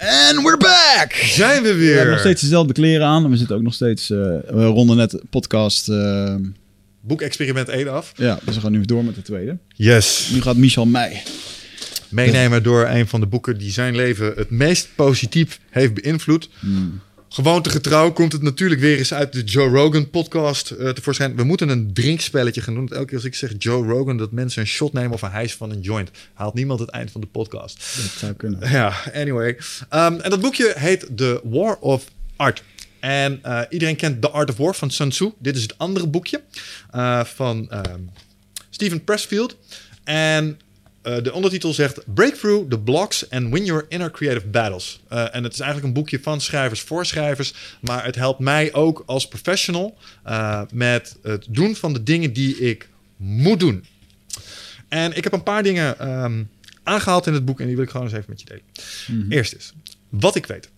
En we're back! Zijn we We weer? hebben nog steeds dezelfde kleren aan. En we zitten ook nog steeds... eh, we ronden net podcast... eh, Boekexperiment 1 af. ja, dus we gaan nu door met de tweede. Yes. Nu gaat Michel mij. Meenemen door een van de boeken die zijn leven het meest positief heeft beïnvloed. Gewoontegetrouw komt het natuurlijk weer eens uit de Joe Rogan podcast eh, tevoorschijn. We moeten een drinkspelletje gaan doen. Elke keer als ik zeg Joe Rogan, dat mensen een shot nemen of een hijs van een joint. Haalt niemand het eind van de podcast. Dat zou kunnen. Ja, anyway. Ehm, en dat boekje heet The War of Art. En eh, iedereen kent The Art of War van Sun Tzu. Dit is het andere boekje eh, van ehm, Stephen Pressfield. En eh, de ondertitel zegt Break through the blocks and win your inner creative battles. Eh, en het is eigenlijk een boekje van schrijvers voor schrijvers. Maar het helpt mij ook als professional eh, met het doen van de dingen die ik moet doen. En ik heb een paar dingen ehm, aangehaald in het boek en die wil ik gewoon eens even met je delen. Eerst is, wat ik weet.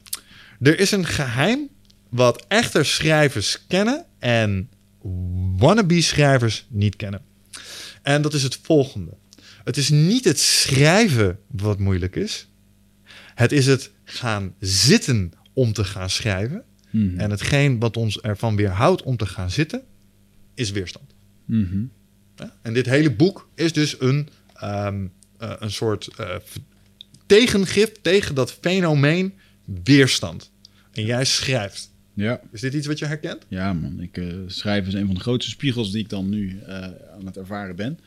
Er is een geheim wat echte schrijvers kennen en wannabe schrijvers niet kennen. En dat is het volgende. Het is niet het schrijven wat moeilijk is. Het is het gaan zitten om te gaan schrijven. Mhm. En hetgeen wat ons ervan weerhoudt om te gaan zitten, is weerstand. Mhm. Ja? En dit hele boek is dus een, ehm, eh, een soort v- tegengif tegen dat fenomeen weerstand. En jij schrijft. Ja. Is dit iets wat je herkent? Ja, man. Ik, eh schrijven is een van de grootste spiegels die ik dan nu aan het ervaren ben.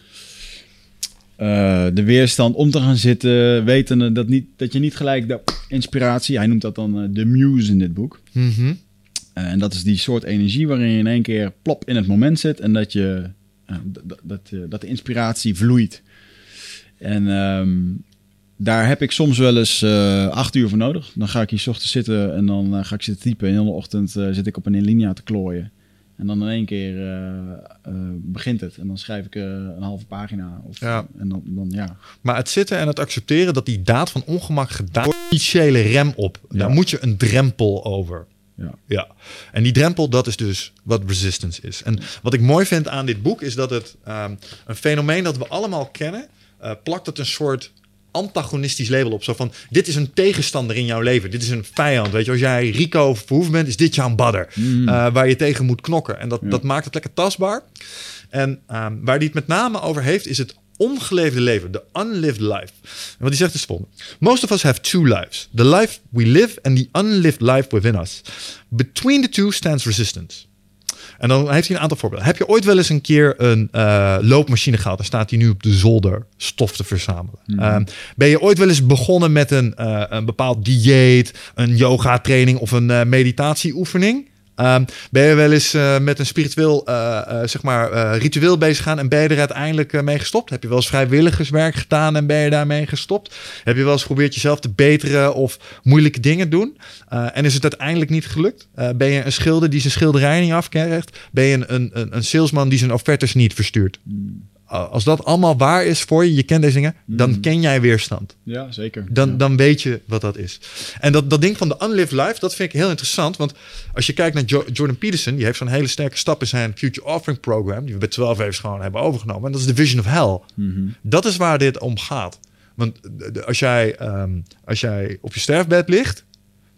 Eh, de weerstand om te gaan zitten, weten dat, niet, dat je niet gelijk de inspiratie, hij noemt dat dan eh, de muse in dit boek. Mhm. Eh, en dat is die soort energie waarin je in één keer plop in het moment zit en dat, je, dat, dat de inspiratie vloeit. En ehm, daar heb ik soms wel eens acht uur voor nodig. Dan ga ik hier 's ochtends zitten en dan ga ik zitten typen. En de hele ochtend zit ik op een linea te klooien. En dan in één keer eh, eh, begint het. En dan schrijf ik eh, een halve pagina. Of, Ja. En dan, dan ja. Maar het zitten en het accepteren dat die daad van ongemak gedaan wordt, initiële rem op. Daar moet je een drempel over. Ja. Ja, en die drempel, dat is dus wat resistance is. En wat ik mooi vind aan dit boek, is dat het ehm, een fenomeen dat we allemaal kennen, plakt het een soort antagonistisch label op. Zo van, dit is een tegenstander in jouw leven. Dit is een vijand. Weet je, als jij Rico Verhoeven bent, is dit jouw badder. eh, waar je tegen moet knokken. En dat, Ja. dat maakt het lekker tastbaar. En ehm, waar die het met name over heeft, is het ongeleefde leven, de unlived life. En wat hij zegt is volgende. Most of us have two lives. The life we live and the unlived life within us. Between the two stands resistance. En dan heeft hij een aantal voorbeelden. Heb je ooit wel eens een keer een eh, loopmachine gehad? Dan staat hij nu op de zolder stof te verzamelen. Ehm, ben je ooit wel eens begonnen met een, eh, een bepaald dieet, een yoga training of een eh, meditatieoefening? Ehm, ben je wel eens eh, met een spiritueel eh, eh, zeg maar, ritueel bezig gegaan en ben je er uiteindelijk mee gestopt? Heb je wel eens vrijwilligerswerk gedaan en ben je daarmee gestopt? Heb je wel eens geprobeerd jezelf te beteren of moeilijke dingen doen? En is het uiteindelijk niet gelukt? Ben je een schilder die zijn schilderijen niet afkrijgt? Ben je een, een, een, salesman die zijn offertes niet verstuurt? Als dat allemaal waar is voor je, je kent deze dingen, dan ken jij weerstand. ja, zeker. Dan, Ja. dan weet je wat dat is. En dat, dat ding van de unlived life, dat vind ik heel interessant. Want als je kijkt naar Jo- Jordan Peterson, die heeft zo'n hele sterke stap in zijn Future Offering Program, die we bij 12 even gewoon hebben overgenomen. En dat is de Vision of Hell. Mhm. Dat is waar dit om gaat. Want de- als jij, ehm, als jij op je sterfbed ligt,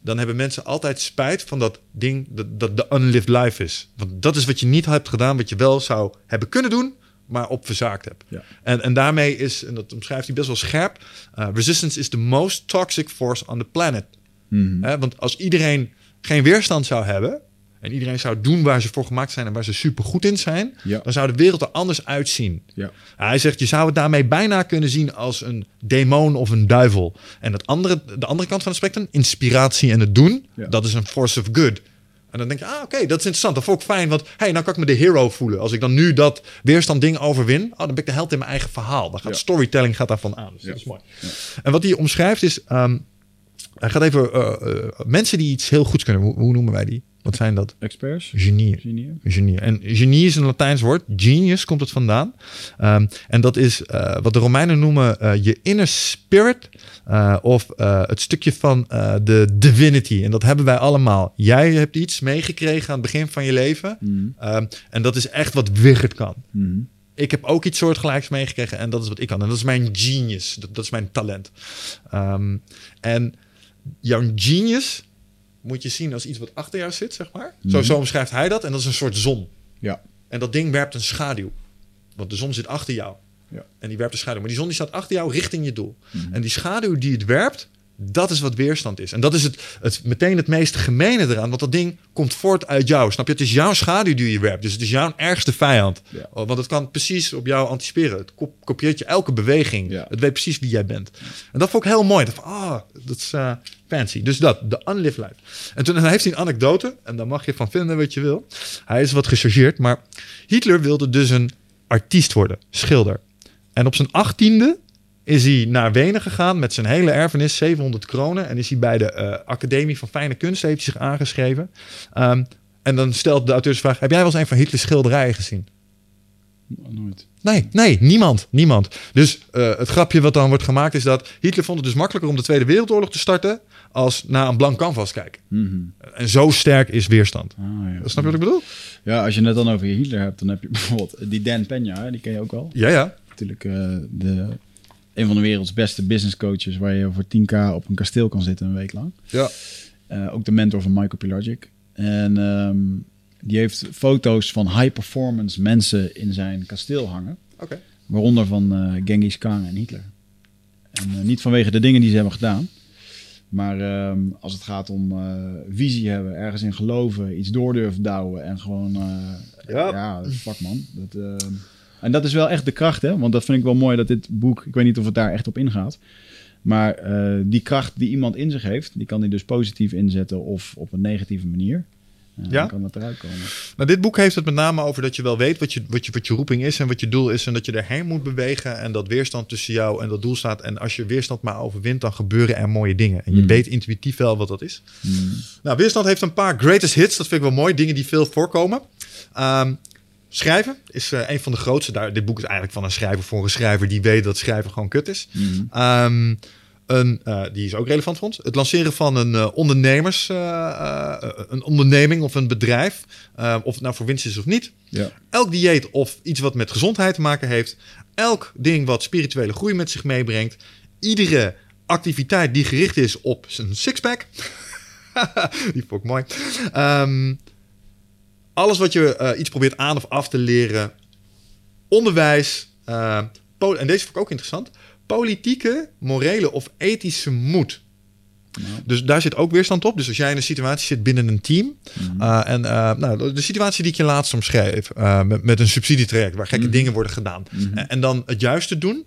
dan hebben mensen altijd spijt van dat ding dat, dat de unlived life is. Want dat is wat je niet hebt gedaan, wat je wel zou hebben kunnen doen, maar op verzaakt hebt. Ja. En, en daarmee is, en dat omschrijft hij best wel scherp, eh, resistance is the most toxic force on the planet. Mhm. Hè, want als iedereen geen weerstand zou hebben en iedereen zou doen waar ze voor gemaakt zijn en waar ze super goed in zijn, Ja. dan zou de wereld er anders uitzien. Ja. Hij zegt, je zou het daarmee bijna kunnen zien als een demon of een duivel. En het andere, de andere kant van het spectrum, inspiratie en het doen, dat is een force of good. En dan denk je, ah oké, dat is interessant. Dat vond ik fijn, want hey, nou kan ik me de hero voelen. Als ik dan nu dat weerstand ding overwin, oh, dan ben ik de held in mijn eigen verhaal. Dan gaat Ja. storytelling gaat daarvan aan. Dus Ja. dat is mooi. En wat hij omschrijft is, ehm, hij gaat even, eh, eh, mensen die iets heel goeds kunnen, hoe, hoe noemen wij die? Wat zijn dat? Experts? Genieën. Genieën? Genie. En genie is een Latijns woord. Genius komt het vandaan. Ehm, en dat is eh, wat de Romeinen noemen eh, je inner spirit. eh, of het stukje van de divinity. En dat hebben wij allemaal. Jij hebt iets meegekregen aan het begin van je leven. Mhm. Ehm, en dat is echt wat Wigert kan. Mhm. Ik heb ook iets soortgelijks meegekregen en dat is wat ik kan. En dat is mijn genius. Dat, dat is mijn talent. Ehm, en jouw genius moet je zien als iets wat achter jou zit, zeg maar. Zo, Mhm. zo omschrijft hij dat. En dat is een soort zon. Ja. En dat ding werpt een schaduw. Want de zon zit achter jou. Ja. En die werpt een schaduw. Maar die zon die staat achter jou richting je doel. Mhm. En die schaduw die het werpt, dat is wat weerstand is. En dat is het, het, meteen het meest gemene eraan. Want dat ding komt voort uit jou. Snap je? Het is jouw schaduw die je werpt. Dus het is jouw ergste vijand. Ja. Oh, Want het kan precies op jou anticiperen. Het kop- kopieert je elke beweging. Ja. Het weet precies wie jij bent. En dat vond ik heel mooi. Dat, ah, dat is eh, fancy. Dus dat, de unlived life. En toen heeft hij een anekdote. En daar mag je van vinden wat je wil. Hij is wat gechargeerd. Maar Hitler wilde dus een artiest worden. Schilder. En op zijn achttiende is hij naar Wenen gegaan met zijn hele erfenis, 700 kronen. En is hij bij de eh, Academie van Fijne Kunsten heeft hij zich aangeschreven. Ehm, en dan stelt de auteur de vraag, heb jij wel eens een van Hitlers schilderijen gezien? Nooit. Nee, nee, niemand, niemand. Dus eh, het grapje wat dan wordt gemaakt is dat Hitler vond het dus makkelijker om de Tweede Wereldoorlog te starten als naar een blank canvas kijken. Mhm. En zo sterk is weerstand. Ah, ja. Snap je wat ik bedoel? Ja, als je net dan over Hitler hebt, dan heb je bijvoorbeeld die Dan Peña, hè, die ken je ook wel. Ja, ja. Natuurlijk eh, de, een van de werelds beste business coaches, waar je voor 10k op een kasteel kan zitten een week lang. Ja. Eh, ook de mentor van Michael Pilarczyk. En ehm, die heeft foto's van high performance mensen in zijn kasteel hangen. Oké. Waaronder van eh Genghis Khan en Hitler. En eh, niet vanwege de dingen die ze hebben gedaan. Maar ehm, als het gaat om visie hebben, ergens in geloven, iets door durven douwen en gewoon... eh, Ja. ja, fuck man. Dat, ehm, en dat is wel echt de kracht, hè? Want dat vind ik wel mooi dat dit boek, ik weet niet of het daar echt op ingaat. Maar eh, die kracht die iemand in zich heeft, die kan hij dus positief inzetten of op een negatieve manier. Eh, Ja? Dan kan dat eruit komen. Nou, dit boek heeft het met name over dat je wel weet wat je, wat, je, wat je roeping is en wat je doel is. En dat je erheen moet bewegen. En dat weerstand tussen jou en dat doel staat. En als je weerstand maar overwint, dan gebeuren er mooie dingen. En je Mm. weet intuïtief wel wat dat is. Hmm. Nou, weerstand heeft een paar greatest hits. Dat vind ik wel mooi. Dingen die veel voorkomen. Ehm, schrijven is eh, een van de grootste. Daar, dit boek is eigenlijk van een schrijver voor een schrijver die weet dat schrijven gewoon kut is. Hmm. Ehm, een, eh, die is ook relevant voor ons. Het lanceren van een eh, ondernemers, een onderneming of een bedrijf, of het nou voor winst is of niet. Ja. Elk dieet of iets wat met gezondheid te maken heeft, elk ding wat spirituele groei met zich meebrengt, iedere activiteit die gericht is op zijn sixpack. die vond ik mooi. Ehm, alles wat je eh, iets probeert aan of af te leren, onderwijs, eh, en deze vond ik ook interessant, politieke, morele of ethische moed. Dus daar zit ook weerstand op. Dus als jij in een situatie zit binnen een team. Mhm. eh, en nou, de situatie die ik je laatst omschreef. eh, met, met een subsidietraject waar gekke Mhm. dingen worden gedaan. Mhm. En, en dan het juiste doen.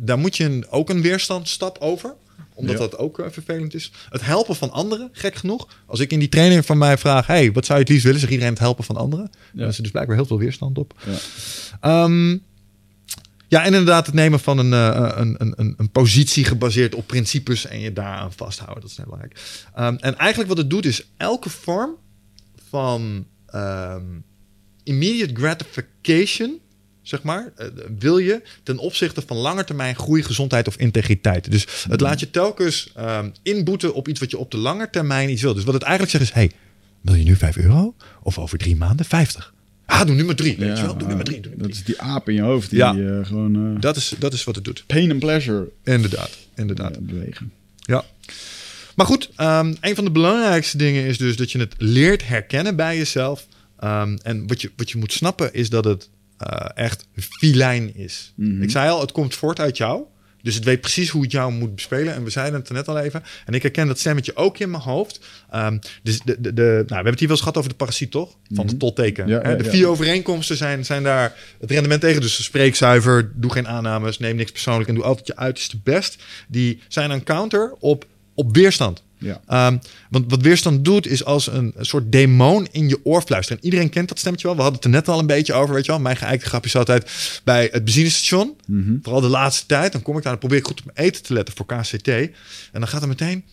Daar moet je een, ook een weerstandstap over. Omdat Ja. dat ook eh, vervelend is. Het helpen van anderen, gek genoeg. Als ik in die training van mij vraag... hey, wat zou je het liefst willen? Zeg iedereen het helpen van anderen. Daar is er dus blijkbaar heel veel weerstand op. Ja. Ehm, ja, en inderdaad het nemen van een, eh, een, een, een, een positie gebaseerd op principes en je daaraan vasthouden. Dat is heel belangrijk. Ehm, en eigenlijk wat het doet is elke vorm van ehm, immediate gratification, zeg maar, eh, wil je ten opzichte van langetermijn groei, gezondheid of integriteit. Dus het laat je telkens ehm, inboeten op iets wat je op de lange termijn iets wil. Dus wat het eigenlijk zegt is, hey, wil je nu 5 euro of over drie maanden 50? Ah, doe nu maar drie. weet je wel? Doe nu maar drie. Doe dat drie. is die aap in je hoofd die Ja. eh, gewoon eh, Dat is, dat is wat het doet. pain and pleasure Inderdaad, inderdaad. bewegen. Ja. Maar goed, ehm, een van de belangrijkste dingen is dus dat je het leert herkennen bij jezelf. Ehm, en wat je, wat je moet snappen is dat het eh, echt filijn is. Mhm. Ik zei al, het komt voort uit jou. Dus het weet precies hoe het jou moet bespelen. En we zeiden het er net al even. En ik herken dat stemmetje ook in mijn hoofd. Ehm, dus de, de, de, nou, we hebben het hier wel eens gehad over de parasiet, toch? Van de Mhm. totteken. Ja, de ja. vier overeenkomsten zijn, zijn daar het rendement tegen. Dus spreek zuiver, doe geen aannames, neem niks persoonlijk en doe altijd je uiterste best. Die zijn een counter op, op weerstand. Ja. Ehm, want wat weerstand doet, is als een, een soort demon in je oor fluisteren. En iedereen kent dat stemmetje wel. We hadden het er net al een beetje over, weet je wel. Mijn geëikte grapje is altijd bij het benzinestation. Mhm. Vooral de laatste tijd. Dan kom ik daar, dan probeer ik goed op mijn eten te letten voor KCT. En dan gaat er meteen...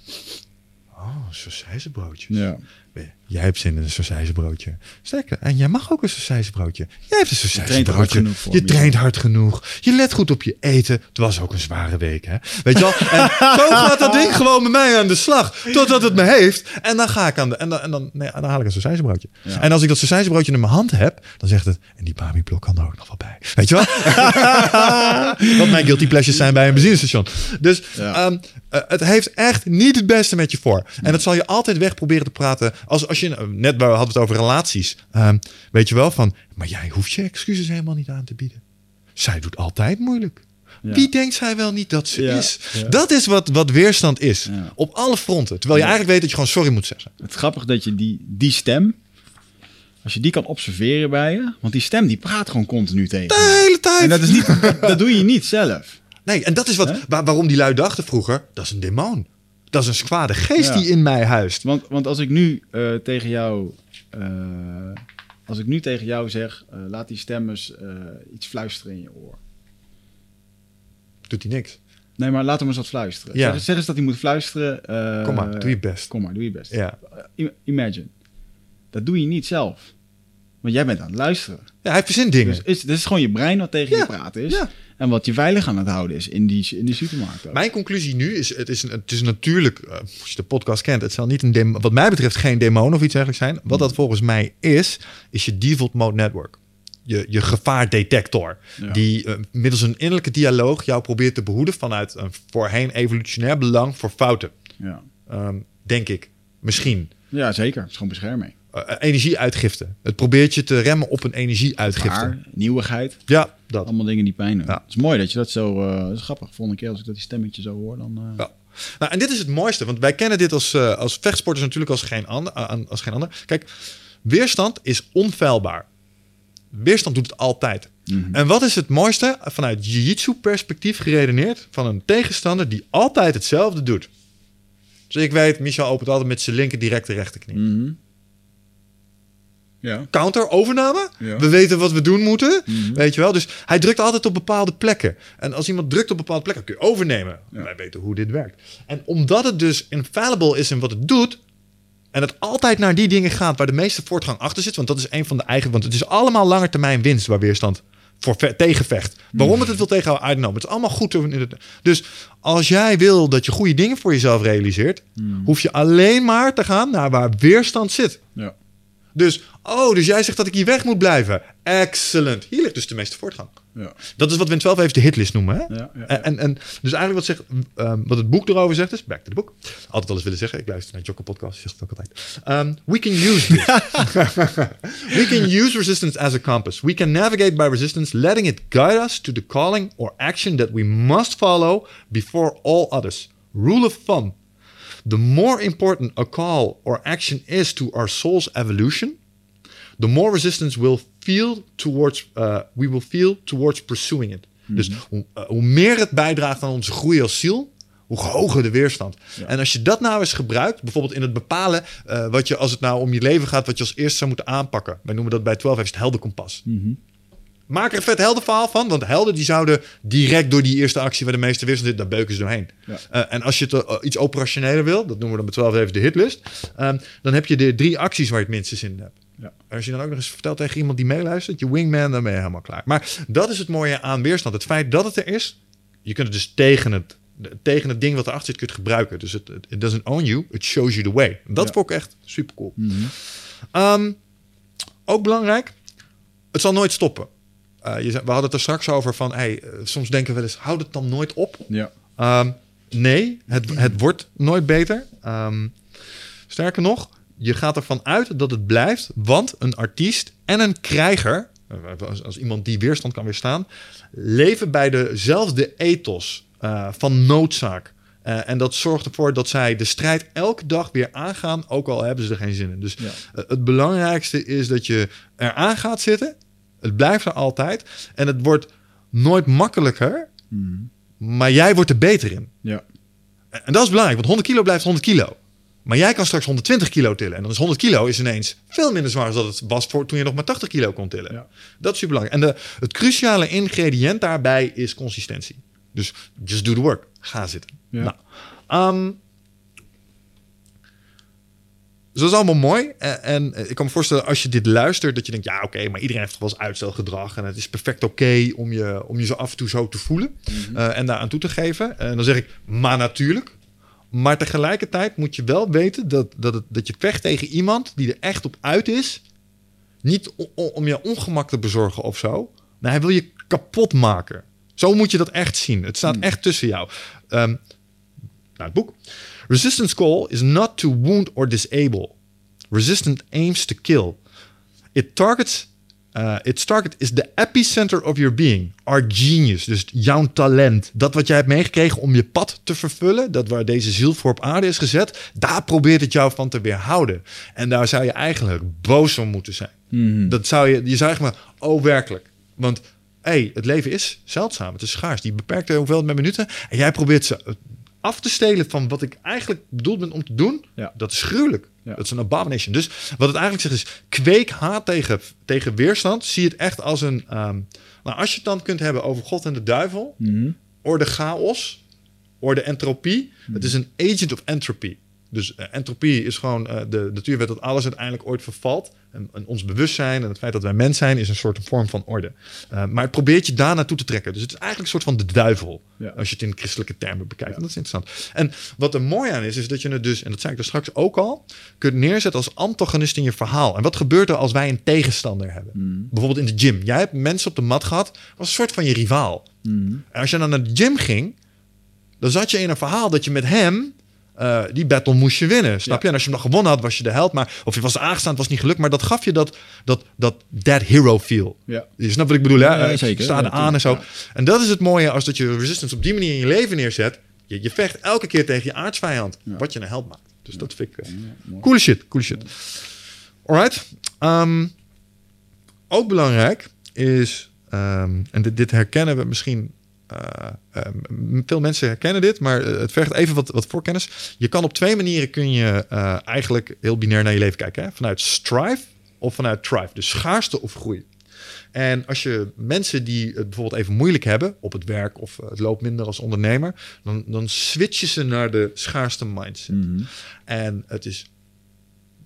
Oh, broodjes. Ja. Jij hebt zin in een sausijzenbroodje. Sterker, en jij mag ook een sausijzenbroodje. Jij hebt een sausijzenbroodje. Je me. traint hard genoeg. Je let goed op je eten. Het was ook een zware week, hè? Weet je wel? En zo gaat dat ding gewoon bij mij aan de slag. Totdat het me heeft. En dan ga ik aan de... En dan, en dan, nee, dan haal ik een sausijzenbroodje. Ja. En als ik dat sausijzenbroodje in mijn hand heb... Dan zegt het... En die Bami-blok kan er ook nog wel bij. Weet je wel? Wat mijn guilty pleasures zijn bij een benzinestation. Dus Ja. ehm, eh, het heeft echt niet het beste met je voor. En dat zal je altijd weg proberen te praten. Als, als je, net we hadden het over relaties. Ehm, weet je wel van, maar jij hoeft je excuses helemaal niet aan te bieden. Zij doet altijd moeilijk. Ja. Wie denkt zij wel niet dat ze Ja, is? ja. Dat is wat, wat weerstand is. Op alle fronten. Terwijl je eigenlijk weet dat je gewoon sorry moet zeggen. Het is grappig dat je die, die stem, als je die kan observeren bij je, want die stem die praat gewoon continu tegen je. De hele tijd. En dat, is niet, dat doe je niet zelf. Nee, en dat is wat, waar- waarom die lui dachten vroeger. Dat is een demon. Dat is een kwade geest Ja. die in mij huist. Want, want als ik nu eh, tegen jou, eh, als ik nu tegen jou zeg, eh, laat die stem eens eh, iets fluisteren in je oor. Doet hij niks. Nee, maar laat hem eens wat fluisteren. Ja. Zeg, zeg eens dat hij moet fluisteren. Kom maar, doe je best. Kom maar, doe je best. Ja. Imagine. Dat doe je niet zelf. Want jij bent aan het luisteren. Ja, hij verzint dingen. Dus is, dit is gewoon je brein wat tegen je praten is. ja. En wat je veilig aan het houden is in die, in die supermarkt. ook. Mijn conclusie nu is: het is, het is natuurlijk, eh, als je de podcast kent, het zal niet een dem- wat mij betreft geen demon of iets dergelijks zijn. Wat dat volgens mij is, is je default mode network. Je, je gevaardetector. Ja. Die eh, middels een innerlijke dialoog jou probeert te behoeden vanuit een voorheen evolutionair belang voor fouten. Ja. Ehm, denk ik. Misschien. ja, zeker. Het is gewoon bescherming. Eh, energieuitgifte. Het probeert je te remmen op een energieuitgifte. Maar, nieuwigheid. Ja, dat. Allemaal dingen die pijn doen. Ja. Het is mooi dat je dat zo... eh dat is grappig. Volgende keer als ik dat die stemmetje zo hoor, dan... Ja. Nou, en dit is het mooiste, want wij kennen dit als, als vechtsporters natuurlijk als geen, ander, als geen ander. Kijk, weerstand is onfeilbaar. Weerstand doet het altijd. Mhm. En wat is het mooiste vanuit jiu-jitsu perspectief geredeneerd van een tegenstander die altijd hetzelfde doet? Dus ik weet, Michel opent altijd met zijn linker directe rechterknie. Mhm. Ja. Counter, overname. Ja. We weten wat we doen moeten. Mhm. Weet je wel? Dus hij drukt altijd op bepaalde plekken. En als iemand drukt op bepaalde plekken, kun je overnemen. Ja. Wij weten hoe dit werkt. En omdat het dus infallible is in wat het doet. En het altijd naar die dingen gaat waar de meeste voortgang achter zit. Want dat is een van de eigen. Want het is allemaal lange termijn winst waar weerstand voor ve- tegenvecht. Waarom het het wil tegenhouden, I don't know. Maar het is allemaal goed. Dus als jij wil dat je goede dingen voor jezelf realiseert, hoef je alleen maar te gaan naar waar weerstand zit. Ja. Dus, oh, dus jij zegt dat ik hier weg moet blijven. Excellent. Hier ligt dus de meeste voortgang. Ja. Dat is wat we in 12 even de hitlist noemen. Hè? Ja, ja, ja. En, en, dus eigenlijk wat, zegt, ehm, wat het boek erover zegt is, back to the book. Altijd al eens willen zeggen, ik luister naar Jocko podcast, zegt het ook altijd. Ehm, we can use this. we can use resistance as a compass. We can navigate by resistance, letting it guide us to the calling or action that we must follow before all others. Rule of thumb. The more important a call or action is to our soul's evolution, the more resistance we'll feel towards, uh, we will feel towards pursuing it. Dus hoe, uh, hoe meer het bijdraagt aan onze groei als ziel, hoe hoger de weerstand. En als je dat nou eens gebruikt, bijvoorbeeld in het bepalen uh, wat je, als het nou om je leven gaat, wat je als eerste zou moeten aanpakken. Wij noemen dat bij 12 heeft het heldenkompas. Maak er een vet heldenverhaal van, want helden die zouden direct door die eerste actie waar de meeste zit, daar beuken ze doorheen. Ja. Uh, en als je het uh, iets operationeler wil, dat noemen we dan bij 12 even de hitlist, um, dan heb je de drie acties waar je het minste zin in hebt. Ja. Als je dan ook nog eens vertelt tegen iemand die meeluistert, je wingman, dan ben je helemaal klaar. Maar dat is het mooie aan weerstand. Het feit dat het er is, je kunt het dus tegen het, tegen het ding wat erachter zit, kun je het gebruiken. Dus het it doesn't own you, it shows you the way. Dat Ja. vond ik echt super cool. Mhm. Um, ook belangrijk, het zal nooit stoppen. Uh, je, we hadden het er straks over van, hey, uh, soms denken we wel eens, houd het dan nooit op? Ja. Um, nee, het, het wordt nooit beter. Um, sterker nog, je gaat ervan uit dat het blijft, want een artiest en een krijger, als, als iemand die weerstand kan weerstaan, leven bij dezelfde ethos uh, van noodzaak. Uh, en dat zorgt ervoor dat zij de strijd elke dag weer aangaan, ook al hebben ze er geen zin in. Dus Ja. uh, het belangrijkste is dat je eraan gaat zitten. Het blijft er altijd. En het wordt nooit makkelijker, Mhm. maar jij wordt er beter in. Ja. En dat is belangrijk, want 100 kilo blijft 100 kilo. Maar jij kan straks 120 kilo tillen. En dan is 100 kilo is ineens veel minder zwaar dan het was voor toen je nog maar 80 kilo kon tillen. Ja. Dat is super belangrijk. En de, het cruciale ingrediënt daarbij is consistentie. Dus just do the work. Ga zitten. Ja. Nou, um, Dus dat is allemaal mooi. En, en ik kan me voorstellen, als je dit luistert, dat je denkt: ja, oké, maar iedereen heeft toch wel eens uitstelgedrag. En het is perfect oké om, je, om je zo af en toe zo te voelen eh, en daar aan toe te geven. En dan zeg ik: maar natuurlijk. Maar tegelijkertijd moet je wel weten dat, dat, het, dat je vecht tegen iemand die er echt op uit is. Niet om je ongemak te bezorgen of zo. Nee, hij wil je kapot maken. Zo moet je dat echt zien. Het staat echt tussen jou. Ehm, nou, het boek. Resistance call is not to wound or disable. Resistant aims to kill. It targets. uh, its target is the epicenter of your being. Our genius. Dus jouw talent. Dat wat jij hebt meegekregen om je pad te vervullen. Dat waar deze ziel voor op aarde is gezet. Daar probeert het jou van te weerhouden. En daar zou je eigenlijk boos om moeten zijn. Dat zou je. Je zou echt maar. Oh, werkelijk. Want hey, het leven is zeldzaam. Het is schaars. Die beperkte hoeveelheid met minuten. En jij probeert ze af te stelen van wat ik eigenlijk bedoeld ben om te doen. Ja. Dat is gruwelijk. Ja. Dat is een abomination. Dus wat het eigenlijk zegt is... kweek haat tegen, tegen weerstand. Zie het echt als een... ehm, nou, als je het dan kunt hebben over God en de duivel... orde chaos, orde entropie. Het is een agent of entropy. Dus eh, entropie is gewoon eh, de natuurwet dat alles uiteindelijk ooit vervalt. En, en ons bewustzijn en het feit dat wij mens zijn is een soort vorm van orde. Eh, maar het probeert je daar naartoe te trekken. Dus het is eigenlijk een soort van de duivel. Ja. Als je het in christelijke termen bekijkt. En dat is interessant. En wat er mooi aan is, is dat je het dus, en dat zei ik er straks ook al, kunt neerzetten als antagonist in je verhaal. En wat gebeurt er als wij een tegenstander hebben? Bijvoorbeeld in de gym. Jij hebt mensen op de mat gehad, was een soort van je rivaal. En als je dan naar de gym ging, dan zat je in een verhaal dat je met hem eh, die battle moest je winnen. Snap Ja. je? En als je hem dan gewonnen had, was je de held. Maar, of je was aangestaan, het was niet gelukt. Maar dat gaf je dat, dat, dat that hero feel. Ja. Je snapt wat ik bedoel, hè? Ja, zeker. Sta er Ja, aan en zo. En dat is het mooie als dat je resistance op die manier in je leven neerzet. Je, je vecht elke keer tegen je aardsvijand. Wat je een held maakt. Dus dat vind ik... eh, coole shit, coole shit. Alright. Ehm, ook belangrijk is... ehm, en dit, dit herkennen we misschien... eh, ehm, veel mensen herkennen dit, maar eh, het vergt even wat, wat voorkennis. Je kan op twee manieren kun je eh, eigenlijk heel binair naar je leven kijken. Hè? Vanuit strive of vanuit thrive. Dus schaarste of groei. En als je mensen die het bijvoorbeeld even moeilijk hebben op het werk of eh, het loopt minder als ondernemer, dan, dan switchen ze naar de schaarste mindset. En het is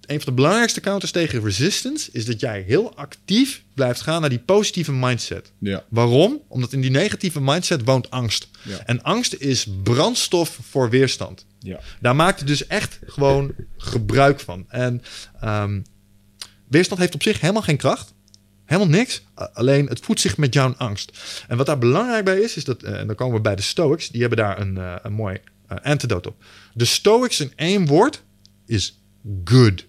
een van de belangrijkste counters tegen resistance is dat jij heel actief blijft gaan naar die positieve mindset. Ja. Waarom? Omdat in die negatieve mindset woont angst. Ja. En angst is brandstof voor weerstand. Ja. Daar maakt het dus echt gewoon gebruik van. En ehm, weerstand heeft op zich helemaal geen kracht. Helemaal niks. Alleen het voedt zich met jouw angst. En wat daar belangrijk bij is, is dat, eh, en dan komen we bij de Stoics, die hebben daar een, eh, een mooi eh, antidote op. De Stoics in één woord is good.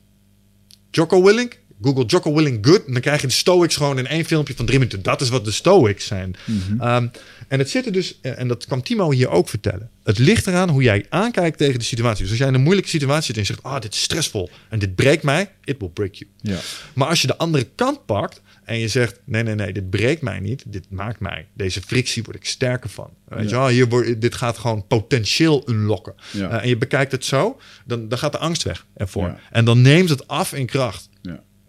Jocko Willink, Google Jocko Willink good, en dan krijg je de Stoics gewoon in één filmpje van drie minuten. Dat is wat de Stoics zijn. Ehm, en het zit er dus, eh, en dat kwam Timo hier ook vertellen. Het ligt eraan hoe jij aankijkt tegen de situatie. Dus als jij in een moeilijke situatie zit en je zegt, ah, dit is stressvol en dit breekt mij, it will break you. Ja. Maar als je de andere kant pakt en je zegt: nee, nee, nee, dit breekt mij niet, dit maakt mij. Deze frictie word ik sterker van. Weet je Ja. wel, hier dit gaat gewoon potentieel unlocken. Ja. Eh, en je bekijkt het zo, dan, dan gaat de angst weg ervoor. En dan neemt het af in kracht.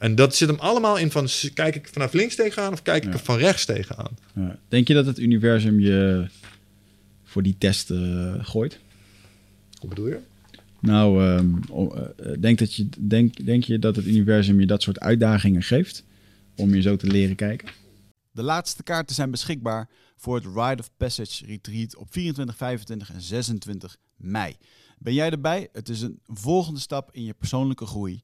En dat zit hem allemaal in van: kijk ik vanaf links tegenaan of kijk ik er van rechts tegenaan? Ja. Denk je dat het universum je voor die test eh, gooit? Hoe bedoel je? Nou, ehm, eh, denk, dat je, denk, denk je dat het universum je dat soort uitdagingen geeft om je zo te leren kijken? De laatste kaarten zijn beschikbaar voor het Rite of Passage Retreat op 24, 25 en 26 mei. Ben jij erbij? Het is een volgende stap in je persoonlijke groei.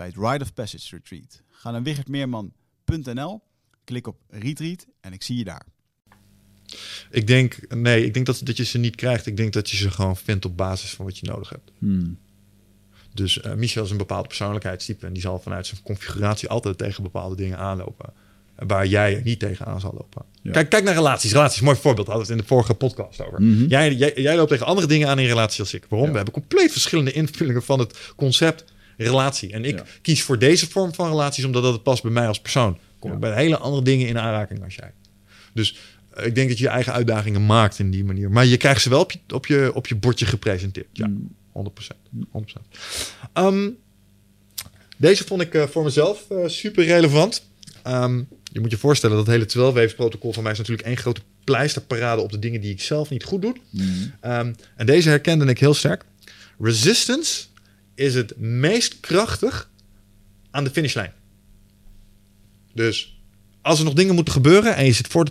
bij het Rite of Passage Retreat. Ga naar wichertmeerman.nl, klik op Retreat en ik zie je daar. Ik denk, nee, ik denk dat, dat je ze niet krijgt. Ik denk dat je ze gewoon vindt op basis van wat je nodig hebt. Hmm. Dus eh, Michel is een bepaald persoonlijkheidstype en die zal vanuit zijn configuratie altijd tegen bepaalde dingen aanlopen. Waar jij er niet tegen aan zal lopen. Ja. Kijk, kijk naar relaties. Relaties, mooi voorbeeld. Hadden we het in de vorige podcast over. Mhm. jij, jij, jij loopt tegen andere dingen aan in relatie als ik. Waarom? Ja. We hebben compleet verschillende invullingen van het concept relatie. En ik Ja. kies voor deze vorm van relaties omdat dat het past bij mij als persoon. Kom Ja. ik bij hele andere dingen in aanraking als jij. Dus eh, ik denk dat je je eigen uitdagingen maakt in die manier. Maar je krijgt ze wel op je, op je, op je bordje gepresenteerd. Ja, Mm. 100%. 100%. Ehm, deze vond ik eh, voor mezelf eh, super relevant. Ehm, je moet je voorstellen dat het hele 12 protocol van mij is natuurlijk één grote pleisterparade op de dingen die ik zelf niet goed doe. Mm. Ehm, en deze herkende ik heel sterk. Resistance is het meest krachtig aan de finishlijn. Dus als er nog dingen moeten gebeuren en je zit voor de 80%,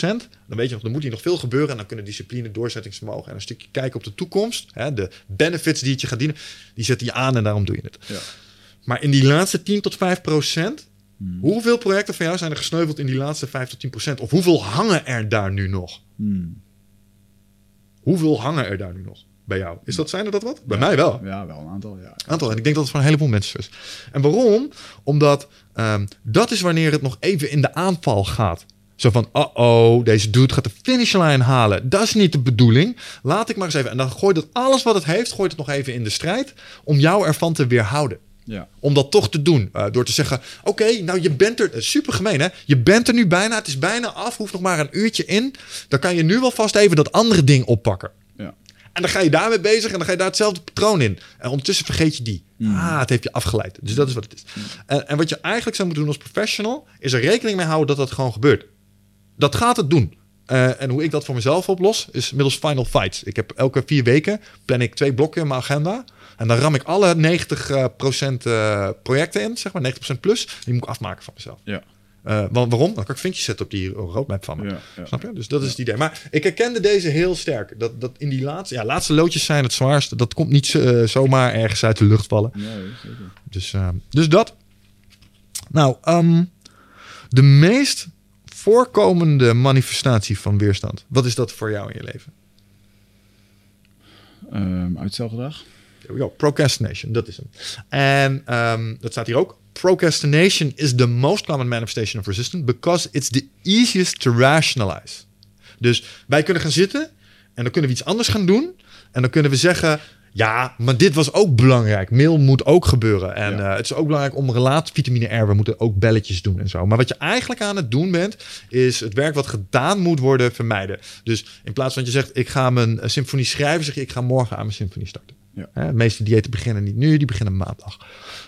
dan weet je nog, er moet hier nog veel gebeuren. En dan kunnen discipline, doorzettingsvermogen en een stukje kijken op de toekomst. Hè, de benefits die het je gaat dienen, die zetten je aan en daarom doe je het. Ja. Maar in die laatste 10 tot 5 procent, hoeveel projecten van jou zijn er gesneuveld in die laatste 5 tot 10 procent? Of hoeveel hangen er daar nu nog? Mm. Hoeveel hangen er daar nu nog bij jou? Is dat, zijn er dat wat? Bij mij wel. Ja, wel een aantal. Ja. Aantal. En ik denk dat het voor een heleboel mensen is. En waarom? Omdat ehm, dat is wanneer het nog even in de aanval gaat. Zo van, oh, deze dude gaat de finishlijn halen. Dat is niet de bedoeling. Laat ik maar eens even. En dan gooit het alles wat het heeft, gooit het nog even in de strijd. Om jou ervan te weerhouden. Ja. Om dat toch te doen. Eh, door te zeggen, oké, nou je bent er, super gemeen hè. Je bent er nu bijna, het is bijna af, hoeft nog maar een uurtje in. Dan kan je nu wel vast even dat andere ding oppakken. Ja. En dan ga je daarmee bezig en dan ga je daar hetzelfde patroon in. En ondertussen vergeet je die. Ah, het heeft je afgeleid. Dus dat is wat het is. En, en wat je eigenlijk zou moeten doen als professional... is er rekening mee houden dat dat gewoon gebeurt. Dat gaat het doen. Eh, en hoe ik dat voor mezelf oplos, is middels Final Fights. Ik heb elke vier weken plan ik twee blokken in mijn agenda. En dan ram ik alle 90% eh, projecten in, zeg maar 90% plus. Die moet ik afmaken van mezelf. Ja. Eh, wa- waarom? Dan kan ik vinkjes zetten op die roadmap van me. Ja, ja. Snap je? Dus dat is het idee. Maar ik herkende deze heel sterk. Dat, dat in die laatste, ja, laatste loodjes zijn het zwaarste. Dat komt niet eh, zomaar ergens uit de lucht vallen. Nee, zeker. Dus, eh, dus dat. Nou, ehm, de meest voorkomende manifestatie van weerstand. Wat is dat voor jou in je leven? Ehm, uitstelgedrag. There we go. Procrastination, dat is hem. En ehm, dat staat hier ook. Procrastination is the most common manifestation of resistance because it's the easiest to rationalize. Dus wij kunnen gaan zitten en dan kunnen we iets anders gaan doen. En dan kunnen we zeggen, ja, maar dit was ook belangrijk. Mail moet ook gebeuren. En Ja. eh, het is ook belangrijk om relatie, vitamine R, we moeten ook belletjes doen en zo. Maar wat je eigenlijk aan het doen bent, is het werk wat gedaan moet worden vermijden. Dus in plaats van dat je zegt, ik ga mijn eh, symfonie schrijven, zeg je, ik ga morgen aan mijn symfonie starten. Ja. Hè, de meeste diëten beginnen niet nu, die beginnen maandag.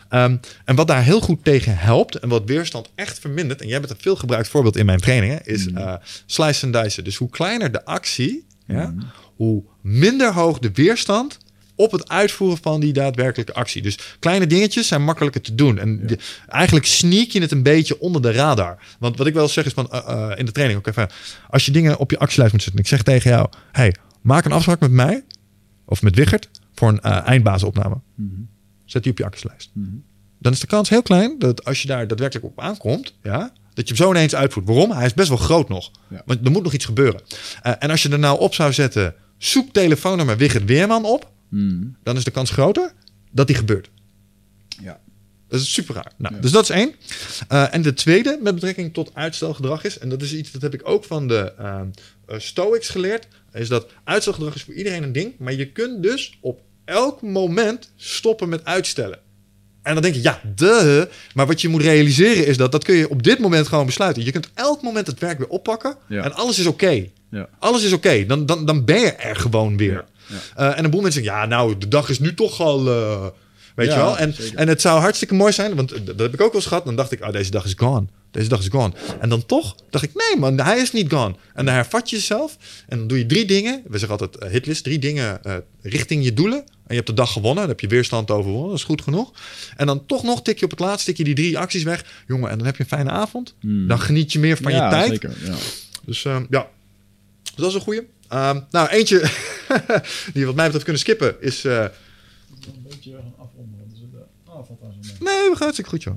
Ehm, en wat daar heel goed tegen helpt en wat weerstand echt vermindert, en jij bent een veel gebruikt voorbeeld in mijn trainingen, is eh, slice en dice. Dus hoe kleiner de actie, ja, hoe minder hoog de weerstand op het uitvoeren van die daadwerkelijke actie. Dus kleine dingetjes zijn makkelijker te doen. En de- eigenlijk sneak je het een beetje onder de radar. Want wat ik wel zeg is van eh, eh, in de training ook even, als je dingen op je actielijst moet zetten. en Ik zeg tegen jou, hey, maak een afspraak met mij of met Wichert voor een eh, eindbazenopname. Zet die op je actielijst. Dan is de kans heel klein dat als je daar daadwerkelijk op aankomt, ja, dat je hem zo ineens uitvoert. Waarom? Hij is best wel groot nog. Ja. Want er moet nog iets gebeuren. Eh, en als je er nou op zou zetten, zoek telefoonnummer Wichert Weerman op, Mm. dan is de kans groter dat die gebeurt. Ja. Dat is super raar. Nou, Ja. Dus dat is één. Eh, en de tweede met betrekking tot uitstelgedrag is, en dat is iets dat heb ik ook van de Stoics geleerd, is dat uitstelgedrag is voor iedereen een ding, maar je kunt dus op elk moment stoppen met uitstellen. En dan denk je, ja, de. Maar wat je moet realiseren is dat dat kun je op dit moment gewoon besluiten. Je kunt elk moment het werk weer oppakken Ja. en alles is oké. Ja. Alles is oké. Dan, dan, dan ben je er gewoon weer. Ja. Eh, en een boel mensen zeggen, ja, nou, de dag is nu toch al... eh, weet je wel? En, zeker. en het zou hartstikke mooi zijn, want dat heb ik ook wel eens gehad. Dan dacht ik, oh, deze dag is gone. Deze dag is gone. En dan toch dacht ik, nee man, hij is niet gone. En dan hervat je jezelf. En dan doe je drie dingen. We zeggen altijd eh, hitlist. Drie dingen eh, richting je doelen. En je hebt de dag gewonnen. Dan heb je weerstand overwonnen. Dat is goed genoeg. En dan toch nog tik je op het laatst, tik je die drie acties weg. Jongen, en dan heb je een fijne avond. Hmm. Dan geniet je meer van ja, je tijd. Zeker, ja. Dus ehm, ja, Dus dat is een goeie. Ehm, nou, eentje die wat mij betreft kunnen skippen is... eh, Een beetje afronden, want er zit daar zo mee. nee, we gaan hartstikke goed, joh.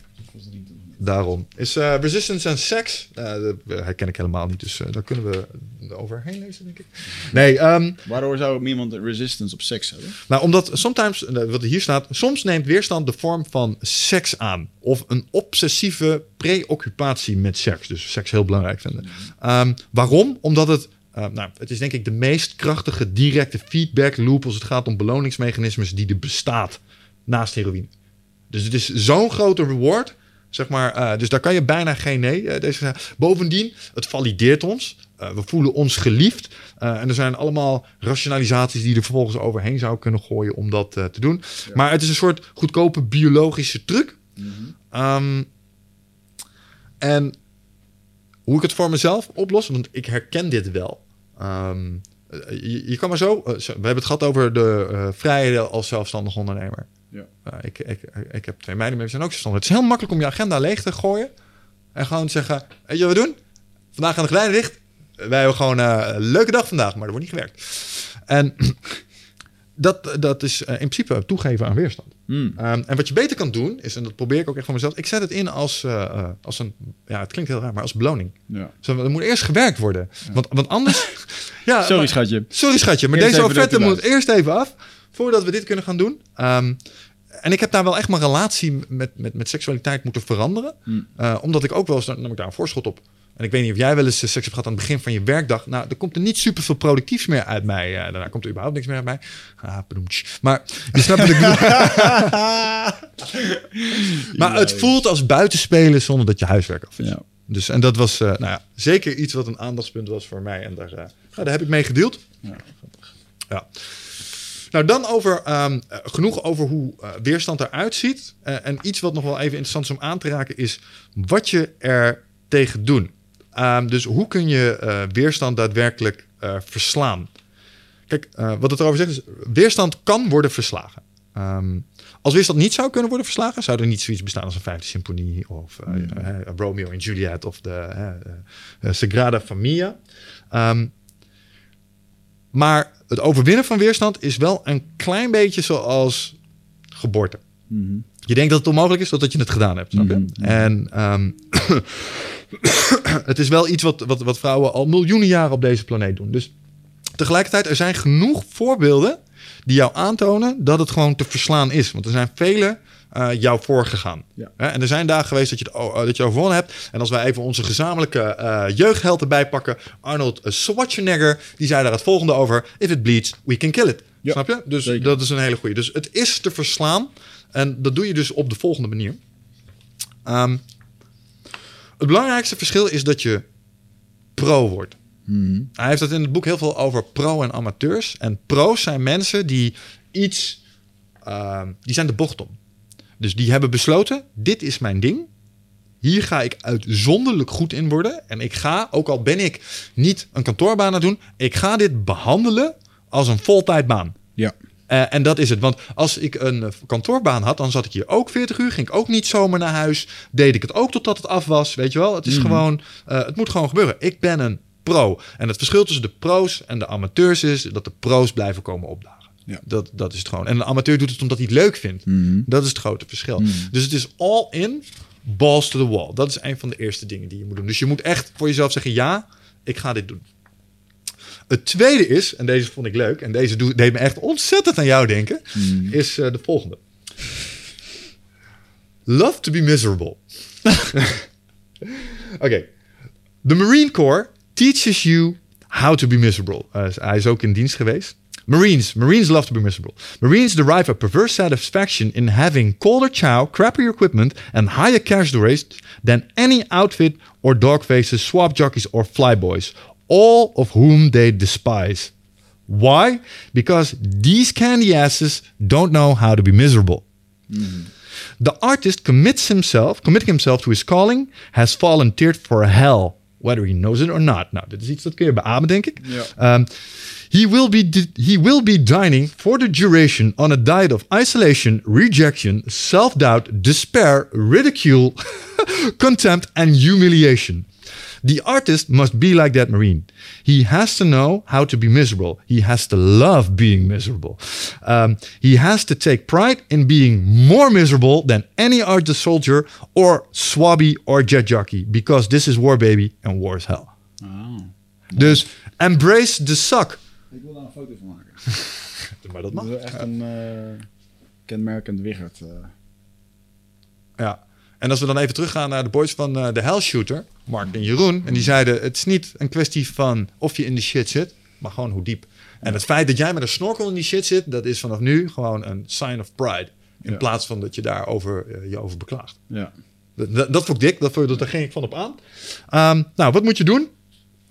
Daarom. Is eh, Resistance and Sex. Eh, dat herken ik helemaal niet, dus eh, daar kunnen we overheen lezen, denk ik. Nee, ehm, Waardoor zou iemand resistance op seks hebben? nou, omdat sometimes, eh, wat hier staat, soms neemt weerstand de vorm van seks aan. Of een obsessieve preoccupatie met seks. Dus seks heel belangrijk vinden. Ehm, waarom? Omdat het, eh, nou, het is denk ik de meest krachtige directe feedback loop als het gaat om beloningsmechanismes die er bestaat naast heroïne. Dus het is zo'n grote reward. Zeg maar, eh, dus daar kan je bijna geen nee eh, deze. Bovendien, het valideert ons. Eh, we voelen ons geliefd. En er zijn allemaal rationalisaties die er vervolgens overheen zou kunnen gooien om dat te doen. Maar het is een soort goedkope biologische truc. Ehm, en hoe ik het voor mezelf oplos, want ik herken dit wel. Ehm, eh, je, je kan maar zo, we hebben het gehad over de vrijheden als zelfstandig ondernemer. Ja. Uh, ik, ik, ik heb twee meiden, we zijn ook zelfstandig. Het is heel makkelijk om je agenda leeg te gooien. En gewoon te zeggen, weet je wat we doen? Vandaag gaan de geleiden dicht. Wij hebben gewoon eh, een leuke dag vandaag, maar er wordt niet gewerkt. En dat, dat is eh, in principe toegeven aan weerstand. Hmm. Ehm, en wat je beter kan doen, is, en dat probeer ik ook echt van mezelf... ik zet het in als, eh, als een, ja, het klinkt heel raar, maar als beloning. Ja. Zo, er moet eerst gewerkt worden. Want, want anders... ja, Sorry, maar- schatje. Sorry schatje, maar Eerst deze offerte moet eerst even af voordat we dit kunnen gaan doen. Ehm, en ik heb daar wel echt mijn relatie met, met, met seksualiteit moeten veranderen. Eh, omdat ik ook wel eens, dan nam ik daar een voorschot op. En ik weet niet of jij wel eens eh, seks hebt gehad aan het begin van je werkdag. Nou, er komt er niet super veel productiefs meer uit mij. Eh, daarna komt er überhaupt niks meer uit mij. Ah. Maar je snapt wat ik bedoel. maar het voelt als buitenspelen zonder dat je huiswerk af is. Ja. Dus, en dat was nou ja, zeker iets wat een aandachtspunt was voor mij. En daar, nou, daar heb ik mee gedeeld. Ja. Ja. Nou, dan over ehm, eh, genoeg over hoe eh, weerstand eruit ziet. Eh, en iets wat nog wel even interessant is om aan te raken, is wat je er tegen doen. Ehm, dus hoe kun je weerstand daadwerkelijk verslaan? Kijk, wat het erover zegt is, weerstand kan worden verslagen. Ehm, als weerstand niet zou kunnen worden verslagen, zou er niet zoiets bestaan als een vijfde symfonie of eh, Romeo en Juliet of de eh, Sagrada Familia. Maar het overwinnen van weerstand is wel een klein beetje zoals geboorte. Mhm. Je denkt dat het onmogelijk is totdat je het gedaan hebt. Snap je? Mhm. En ehm, het is wel iets wat, wat, wat vrouwen al miljoenen jaren op deze planeet doen. Dus tegelijkertijd, er zijn genoeg voorbeelden die jou aantonen dat het gewoon te verslaan is. Want er zijn vele eh, jou voorgegaan. Ja. En er zijn dagen geweest dat je, het, eh, dat je overwonnen hebt. En als wij even onze gezamenlijke eh jeugdheld erbij pakken, Arnold Schwarzenegger, die zei daar het volgende over: If it bleeds, we can kill it. Ja, Snap je? Dus zeker. dat is een hele goede. Dus het is te verslaan. En dat doe je dus op de volgende manier. Ehm, het belangrijkste verschil is dat je pro wordt. Mhm. Hij heeft het in het boek heel veel over pro en amateurs. En pro's zijn mensen die iets, ehm, die zijn de bocht om. Dus die hebben besloten, dit is mijn ding. Hier ga ik uitzonderlijk goed in worden. En ik ga, ook al ben ik niet een kantoorbaan aan het doen, ik ga dit behandelen als een voltijdbaan. Ja. Eh, en dat is het. Want als ik een eh, kantoorbaan had, dan zat ik hier ook 40 uur. Ging ik ook niet zomaar naar huis. Deed ik het ook totdat het af was. Weet je wel? Het is gewoon, eh, het moet gewoon gebeuren. Ik ben een pro. En het verschil tussen de pro's en de amateurs is dat de pro's blijven komen opdagen. Ja. Dat, dat is het gewoon. En een amateur doet het omdat hij het leuk vindt. Mhm. Dat is het grote verschil. Dus het is all in, balls to the wall. Dat is een van de eerste dingen die je moet doen. Dus je moet echt voor jezelf zeggen: ja, ik ga dit doen. Het tweede is, en deze vond ik leuk, en deze doe- deed me echt ontzettend aan jou denken, is eh, de volgende. Love to be miserable. Oké. The Marine Corps teaches you how to be miserable. Uh, hij is ook in dienst geweest. Marines. Marines love to be miserable. Marines derive a perverse satisfaction in having colder chow, crappier equipment, and higher casualty rates than any outfit or dog faces, swap jockeys, or flyboys, all of whom they despise. Why? Because these candy asses don't know how to be miserable. Mm-hmm. The artist commits himself, committing himself to his calling, has volunteered for hell, whether he knows it or not. Nou, dit is iets dat kun je beamen, denk ik. Ja. Um, he, will be he will be dining for the duration on a diet of isolation, rejection, self-doubt, despair, ridicule, contempt, and humiliation. The artist must be like that marine. He has to know how to be miserable. He has to love being miserable. Um, he has to take pride in being more miserable than any other soldier or swabby or jet jockey, because this is war, baby, and war is hell. Ah. Dus embrace the suck. Ik wil daar een foto van maken. Maar dat Dat is echt een eh, kenmerkend wiggert. eh. Ja. En als we dan even teruggaan naar de boys van eh, de Hell Shooter, Mark en Jeroen. En die zeiden, het is niet een kwestie van of je in de shit zit, maar gewoon hoe diep. En het feit dat jij met een snorkel in die shit zit, dat is vanaf nu gewoon een sign of pride. In Ja. plaats van dat je daarover eh, je over beklaagt. Ja. Dat, dat, dat vond ik dik, dat, vond- daar ging ik van op aan. Ehm, nou, wat moet je doen?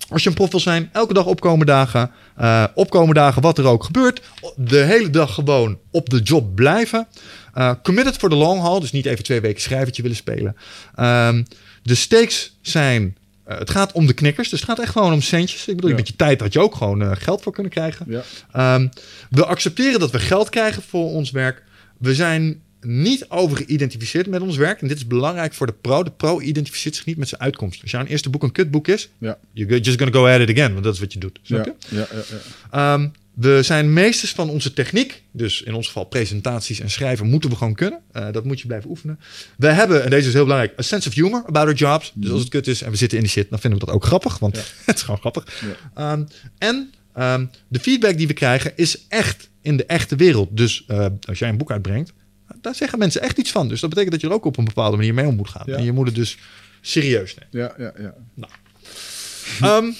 Als je een prof wil zijn, elke dag opkomen dagen. eh, opkomen dagen, wat er ook gebeurt. De hele dag gewoon op de job blijven. Eh, committed for the long haul. Dus niet even twee weken schrijvertje willen spelen. Ehm, de stakes zijn... eh, het gaat om de knikkers. Dus het gaat echt gewoon om centjes. Ik bedoel, Ja. met je tijd had je ook gewoon eh, geld voor kunnen krijgen. Ja. Ehm, we accepteren dat we geld krijgen voor ons werk. We zijn niet overgeïdentificeerd met ons werk. En dit is belangrijk voor de pro. De pro identificeert zich niet met zijn uitkomst. Als jouw eerste boek een kutboek is, Ja. you're just gonna go at it again. Want dat is wat je doet. Snap je? Ja. We zijn meesters van onze techniek. Dus in ons geval presentaties en schrijven moeten we gewoon kunnen. Eh, dat moet je blijven oefenen. We hebben, en deze is heel belangrijk, a sense of humor about our jobs. Dus als het kut is en we zitten in die shit, dan vinden we dat ook grappig. Want het is gewoon grappig. Ehm, en ehm, de feedback die we krijgen is echt in de echte wereld. Dus eh, als jij een boek uitbrengt, daar zeggen mensen echt iets van. Dus dat betekent dat je er ook op een bepaalde manier mee om moet gaan. Ja. En je moet het dus serieus nemen. Ja. Ja. Ja. Ehm,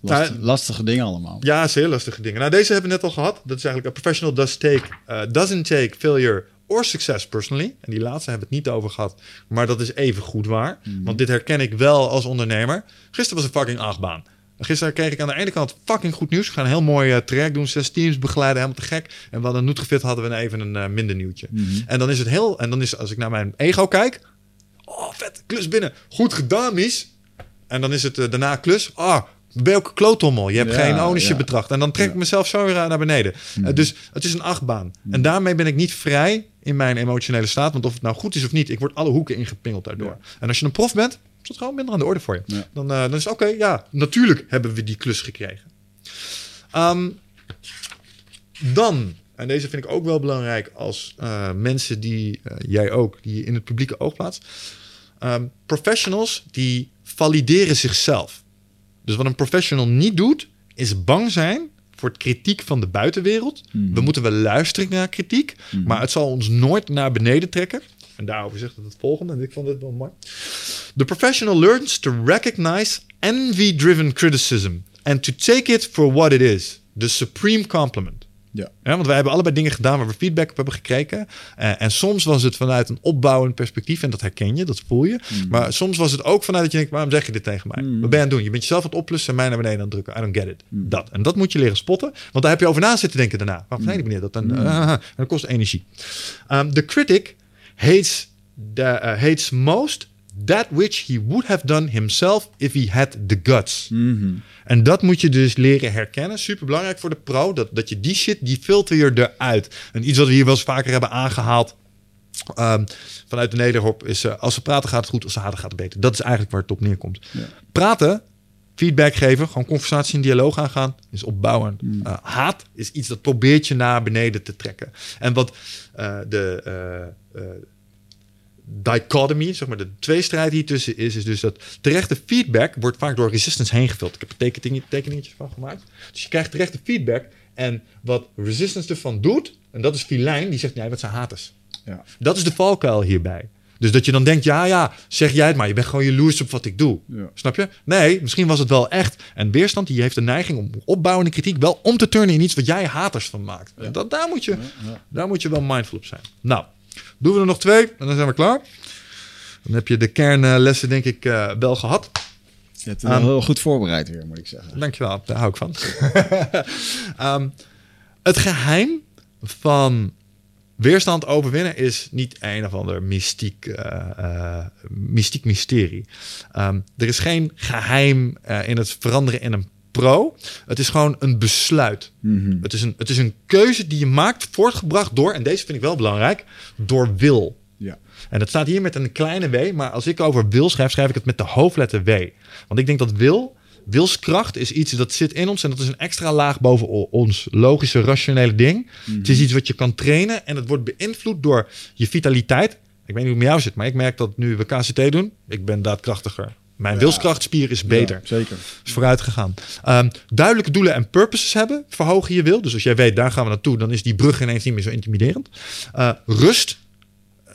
Last- Nou, lastige dingen allemaal. Ja, is heel lastige dingen. Nou, deze hebben we net al gehad. Dat is eigenlijk a professional does take, uh, doesn't take failure or success personally. En die laatste hebben we het niet over gehad. Maar dat is even goed waar. Want dit herken ik wel als ondernemer. Gisteren was een fucking achtbaan. Gisteren kreeg ik aan de ene kant fucking goed nieuws. We gaan een heel mooi eh, traject doen. Zes teams begeleiden, helemaal te gek. En we hadden een Nutrifit hadden we even een eh, minder nieuwtje. En dan is het heel... En dan is als ik naar mijn ego kijk... Oh, vet, klus binnen. Goed gedaan, Mies. En dan is het eh, daarna klus. Ah, welke kloottommel. Je hebt Ja, geen ownership ja. betracht. En dan trek ik mezelf zo weer naar beneden. Eh, dus het is een achtbaan. En daarmee ben ik niet vrij in mijn emotionele staat. Want of het nou goed is of niet, ik word alle hoeken ingepingeld daardoor. En als je een prof bent, is dat gewoon minder aan de orde voor je. Dan, eh, dan is het oké, ja, natuurlijk hebben we die klus gekregen. Ehm, dan, en deze vind ik ook wel belangrijk als eh, mensen die, jij ook, die je in het publieke oog plaatst. Ehm, professionals die valideren zichzelf. Dus wat een professional niet doet, is bang zijn voor het kritiek van de buitenwereld. We moeten wel luisteren naar kritiek, maar het zal ons nooit naar beneden trekken. En daarover zegt het het volgende, en ik vond dit wel mooi. The professional learns to recognize envy-driven criticism and to take it for what it is. The supreme compliment. Ja. Ja, want wij hebben allebei dingen gedaan waar we feedback op hebben gekregen. Eh, en soms was het vanuit een opbouwend perspectief. En dat herken je, dat voel je. Maar soms was het ook vanuit dat je denkt... waarom zeg je dit tegen mij? Wat ben je aan het doen? Je bent jezelf aan het oplussen en mij naar beneden aan het drukken. I don't get it. Dat. En dat moet je leren spotten. Want daar heb je over na zitten denken daarna. Waarom zei die meneer dat? Dan, en dat kost energie. Um, the critic hates, the, uh, hates most that which he would have done himself if he had the guts. En dat moet je dus leren herkennen. Super belangrijk voor de pro. Dat, dat je die shit, die filter je eruit. En iets wat we hier wel eens vaker hebben aangehaald. ehm, vanuit de nederhop is eh, als ze praten gaat het goed, als ze haten gaat het beter. Dat is eigenlijk waar het op neerkomt. Praten, feedback geven, gewoon conversatie en dialoog aangaan, is opbouwend. Eh, haat is iets dat probeert je naar beneden te trekken. En wat eh, de dichotomy, zeg maar de tweestrijd hier tussen is, is dus dat terechte feedback wordt vaak door resistance heen gevuld. Ik heb er tekening, tekeningetjes van gemaakt. Dus je krijgt terechte feedback en wat resistance ervan doet, en dat is Filijn, die zegt, nee, wat zijn haters. Ja. Dat is de valkuil hierbij. Dus dat je dan denkt, ja, ja, zeg jij het maar. Je bent gewoon jaloers op wat ik doe. Ja. Snap je? Nee, misschien was het wel echt. En weerstand die heeft de neiging om opbouwende kritiek wel om te turnen in iets wat jij haters van maakt. Dat, daar, moet je, daar moet je wel mindful op zijn. Nou, doen we er nog twee en dan zijn we klaar. Dan heb je de kernlessen denk ik eh, wel gehad. Je hebt het wel heel goed voorbereid weer, moet ik zeggen. Dankjewel, daar hou ik van. Ehm, het geheim van weerstand overwinnen is niet een of ander mystiek, eh, eh, mystiek mysterie. Ehm, er is geen geheim eh, in het veranderen in een pro. Het is gewoon een besluit. het, is een, het is een keuze die je maakt, voortgebracht door, en deze vind ik wel belangrijk, door wil. Ja. En dat staat hier met een kleine w, maar als ik over wil schrijf, schrijf ik het met de hoofdletter w. Want ik denk dat wil, wilskracht is iets dat zit in ons en dat is een extra laag boven ons logische, rationele ding. Het is iets wat je kan trainen en het wordt beïnvloed door je vitaliteit. Ik weet niet hoe het met jou zit, maar ik merk dat nu we KCT doen, ik ben daadkrachtiger. Mijn wilskrachtspier is beter Ja, zeker. is vooruit gegaan. Ehm, duidelijke doelen en purposes hebben verhogen je wil. Dus als jij weet, daar gaan we naartoe, dan is die brug ineens niet meer zo intimiderend. Eh, rust.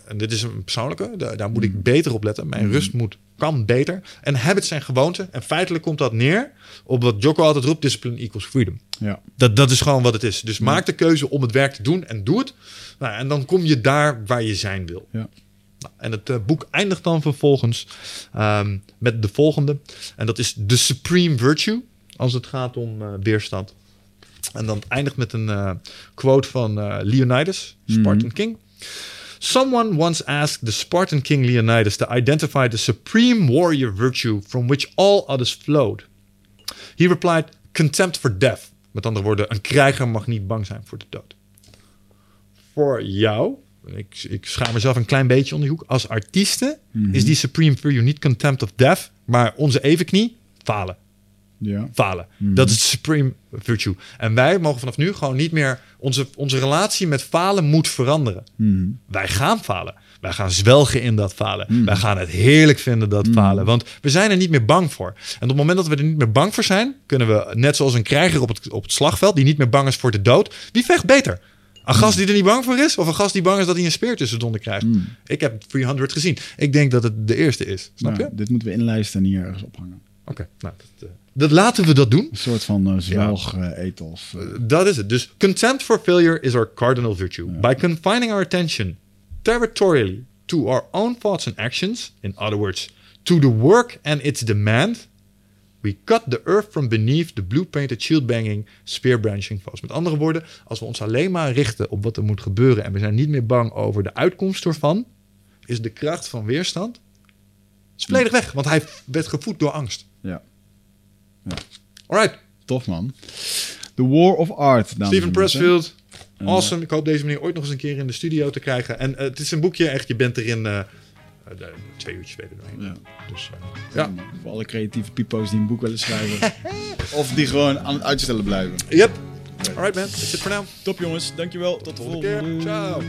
en dit is een persoonlijke, daar, daar moet ik beter op letten. Mijn rust moet, kan beter. En habits zijn gewoonten. En feitelijk komt dat neer op wat Jocko altijd roept, discipline equals freedom. Ja. Dat, dat is gewoon wat het is. Dus maak de keuze om het werk te doen en doe het. Nou, en dan kom je daar waar je zijn wil. Ja. Nou, en het eh, boek eindigt dan vervolgens ehm, met de volgende. En dat is The Supreme Virtue, als het gaat om eh, weerstand. En dan eindigt met een eh, quote van Leonidas, Spartan King. Someone once asked the Spartan king Leonidas to identify the supreme warrior virtue from which all others flowed. He replied, contempt for death. Met andere woorden, een krijger mag niet bang zijn voor de dood. Voor jou, ik, ik schaam mezelf een klein beetje onder die hoek, als artiesten is die supreme virtue niet contempt of death, maar onze evenknie, falen Ja. falen. Dat is de supreme virtue. En wij mogen vanaf nu gewoon niet meer... Onze, onze relatie met falen moet veranderen. Wij gaan falen. Wij gaan zwelgen in dat falen. Wij gaan het heerlijk vinden, dat falen. Want we zijn er niet meer bang voor. En op het moment dat we er niet meer bang voor zijn... kunnen we, net zoals een krijger op het, op het slagveld... die niet meer bang is voor de dood... wie vecht beter? Een gast die er niet bang voor is? Of een gast die bang is dat hij een speer tussen de donder krijgt? Ik heb 300 gezien. Ik denk dat het de eerste is. Snap je? Dit moeten we inlijsten en hier ergens ophangen. Oké, nou, dat, eh, dat laten we dat doen. Een soort van eh zwelg eh, ethos. eh. Dat is het. Dus contempt for failure is our cardinal virtue. By confining our attention territorially to our own thoughts and actions, in other words, to the work and its demand, we cut the earth from beneath the blue-painted shield-banging, spear-branching foes. Met andere woorden, als we ons alleen maar richten op wat er moet gebeuren en we zijn niet meer bang over de uitkomst ervan, is de kracht van weerstand is volledig weg, want hij werd gevoed door angst. ja. Alright, Tof man. The War of Art. Steven. Pressfield. Awesome. Ik hoop deze meneer ooit nog eens een keer in de studio te krijgen. En eh, het is een boekje, echt. Je bent erin eh, eh, de- twee uurtjes verder doorheen. Ja. Dus eh, ja. Voor alle creatieve pipo's die een boek willen schrijven. of die gewoon aan het uitstellen blijven. Yep. Alright man, that's it for now. Top jongens, dankjewel. Tot de Volgende volgende. keer. Ciao.